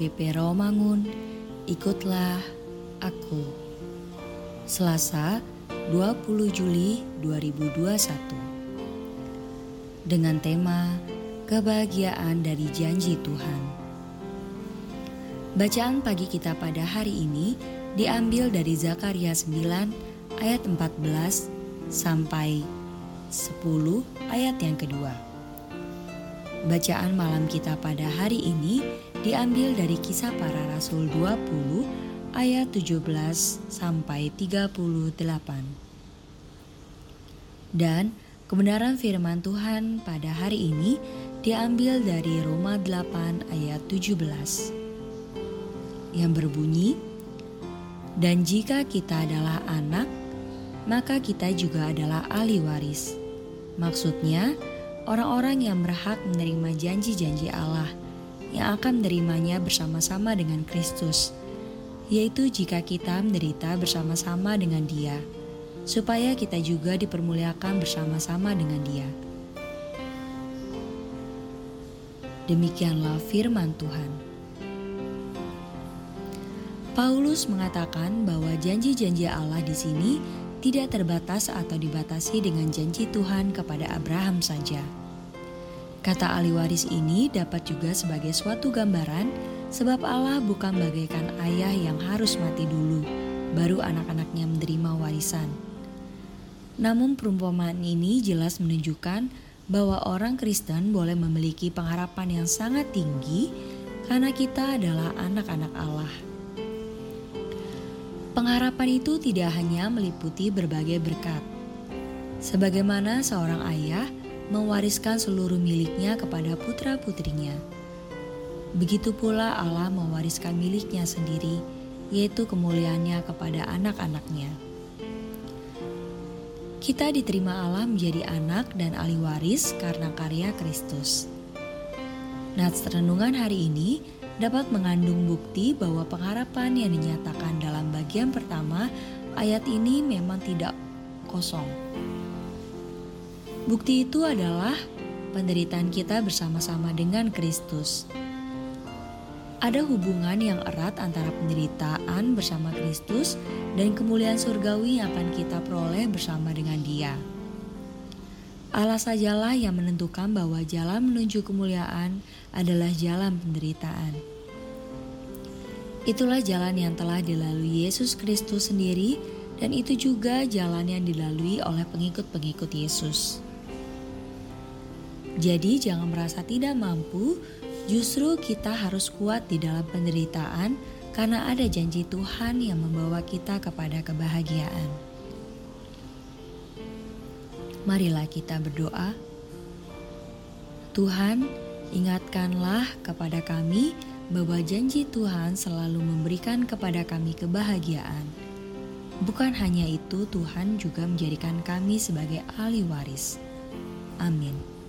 HKBP Rawamangun, ikutlah aku. Selasa, 20 Juli 2021. Dengan tema Kebahagiaan dari Janji Tuhan. Bacaan pagi kita pada hari ini diambil dari Zakaria 9 ayat 14 sampai 10 ayat yang kedua. Bacaan malam kita pada hari ini diambil dari kisah para rasul 20 ayat 17 sampai 38. Dan kebenaran firman Tuhan pada hari ini diambil dari Roma 8 ayat 17 yang berbunyi Dan jika kita adalah anak maka kita juga adalah ahli waris. Maksudnya, orang-orang yang berhak menerima janji-janji Allah yang akan menerimanya bersama-sama dengan Kristus, yaitu jika kita menderita bersama-sama dengan Dia, supaya kita juga dipermuliakan bersama-sama dengan Dia. Demikianlah firman Tuhan. Paulus mengatakan bahwa janji-janji Allah di sini tidak terbatas atau dibatasi dengan janji Tuhan kepada Abraham saja. Kata ahli waris ini dapat juga sebagai suatu gambaran sebab Allah bukan bagaikan ayah yang harus mati dulu, baru anak-anaknya menerima warisan. Namun perumpamaan ini jelas menunjukkan bahwa orang Kristen boleh memiliki pengharapan yang sangat tinggi karena kita adalah anak-anak Allah. Pengharapan itu tidak hanya meliputi berbagai berkat. Sebagaimana seorang ayah mewariskan seluruh miliknya kepada putra-putrinya. Begitu pula Allah mewariskan miliknya sendiri, yaitu kemuliaannya kepada anak-anaknya. Kita diterima Allah menjadi anak dan ahli waris karena karya Kristus. Nats renungan hari ini dapat mengandung bukti bahwa pengharapan yang dinyatakan dalam bagian pertama ayat ini memang tidak kosong. Bukti itu adalah penderitaan kita bersama-sama dengan Kristus. Ada hubungan yang erat antara penderitaan bersama Kristus dan kemuliaan surgawi yang akan kita peroleh bersama dengan Dia. Allah sajalah yang menentukan bahwa jalan menuju kemuliaan adalah jalan penderitaan. Itulah jalan yang telah dilalui Yesus Kristus sendiri, dan itu juga jalan yang dilalui oleh pengikut-pengikut Yesus. Jadi, jangan merasa tidak mampu, justru kita harus kuat di dalam penderitaan, karena ada janji Tuhan yang membawa kita kepada kebahagiaan. Marilah kita berdoa. Tuhan, ingatkanlah kepada kami bahwa janji Tuhan selalu memberikan kepada kami kebahagiaan. Bukan hanya itu, Tuhan juga menjadikan kami sebagai ahli waris. Amin.